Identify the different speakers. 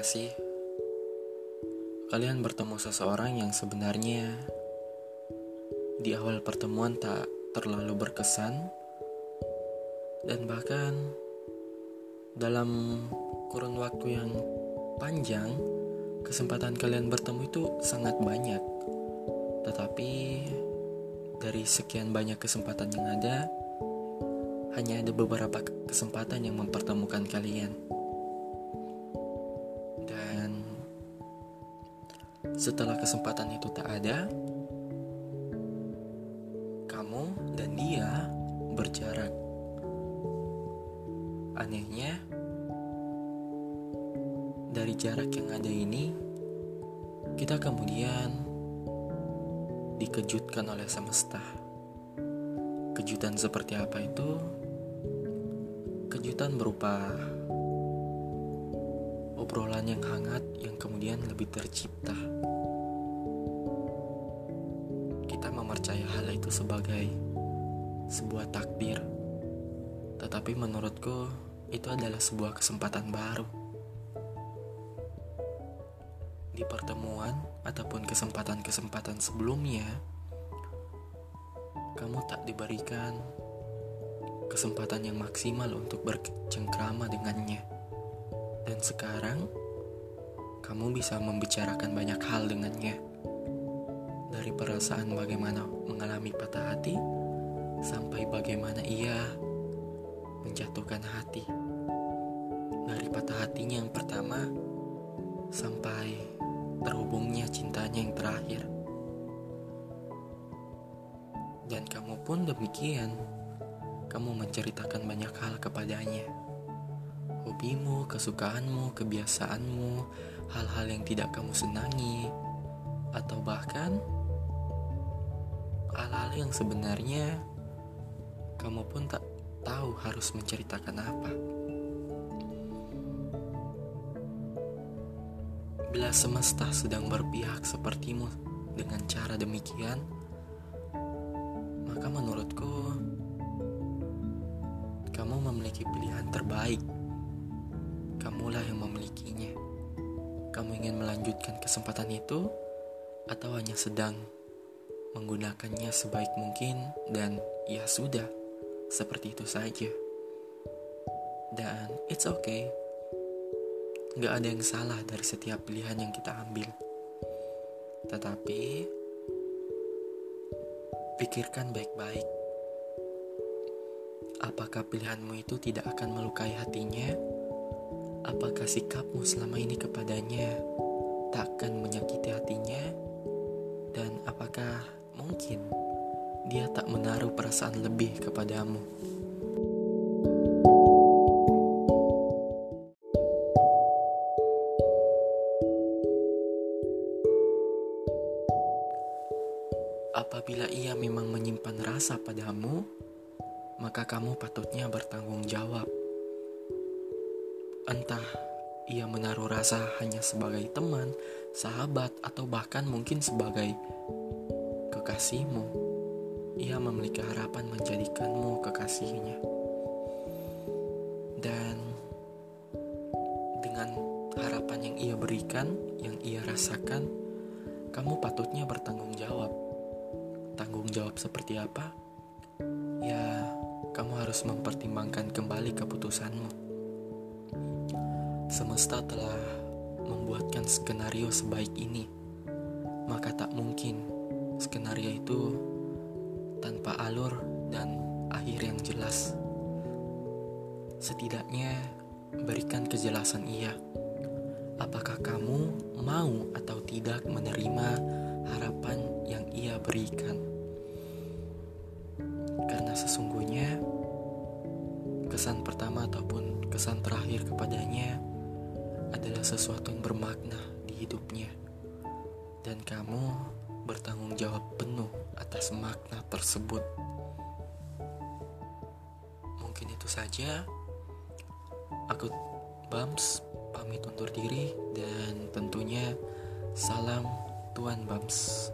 Speaker 1: gak sih? Kalian bertemu seseorang yang sebenarnya di awal pertemuan tak terlalu berkesan dan bahkan dalam kurun waktu yang panjang kesempatan kalian bertemu itu sangat banyak. Tetapi dari sekian banyak kesempatan yang ada, hanya ada beberapa kesempatan yang mempertemukan kalian. Setelah kesempatan itu tak ada, kamu dan dia berjarak. Anehnya, dari jarak yang ada ini, kita kemudian dikejutkan oleh semesta. Kejutan seperti apa itu? Kejutan berupa obrolan yang hangat yang kemudian lebih tercipta. Kita mempercaya hal itu sebagai sebuah takdir, tetapi menurutku itu adalah sebuah kesempatan baru. Di pertemuan ataupun kesempatan-kesempatan sebelumnya, kamu tak diberikan kesempatan yang maksimal untuk bercengkrama dengannya. Dan sekarang, kamu bisa membicarakan banyak hal dengannya. Dari perasaan bagaimana mengalami patah hati, sampai bagaimana ia menjatuhkan hati. Dari patah hatinya yang pertama, sampai terhubungnya cintanya yang terakhir. Dan kamu pun demikian. Kamu menceritakan banyak hal kepadanya. Hobimu, kesukaanmu, kebiasaanmu, hal-hal yang tidak kamu senangi, atau bahkan hal-hal yang sebenarnya kamu pun tak tahu harus menceritakan apa. Bila semesta sedang berpihak sepertimu dengan cara demikian, maka menurutku kamu memiliki pilihan terbaik. Kamulah yang memilikinya. Kamu ingin melanjutkan kesempatan itu atau hanya sedang menggunakannya sebaik mungkin dan ya sudah, seperti itu saja. Dan it's okay. Gak ada yang salah dari setiap pilihan yang kita ambil. Tetapi pikirkan baik-baik. Apakah pilihanmu itu tidak akan melukai hatinya? Apakah sikapmu selama ini kepadanya tak akan menyakiti hatinya? Dan apakah mungkin dia tak menaruh perasaan lebih kepadamu? Apabila ia memang menyimpan rasa padamu, maka kamu patutnya bertanggung jawab. Entah ia menaruh rasa hanya sebagai teman, sahabat, atau bahkan mungkin sebagai kekasihmu. Ia memiliki harapan menjadikanmu kekasihnya. Dan dengan harapan yang ia berikan, yang ia rasakan, kamu patutnya bertanggung jawab. Tanggung jawab seperti apa? Ya, kamu harus mempertimbangkan kembali Semesta telah membuatkan skenario sebaik ini, maka tak mungkin skenario itu tanpa alur dan akhir yang jelas. Setidaknya berikan kejelasan ia. Apakah kamu mau atau tidak menerima harapan yang ia berikan? Karena sesungguhnya kesan pertama ataupun kesan terakhir kepadanya adalah sesuatu yang bermakna di hidupnya. Dan kamu bertanggung jawab penuh atas makna tersebut. Mungkin itu saja. Aku Bams pamit undur diri dan tentunya salam Tuan Bams.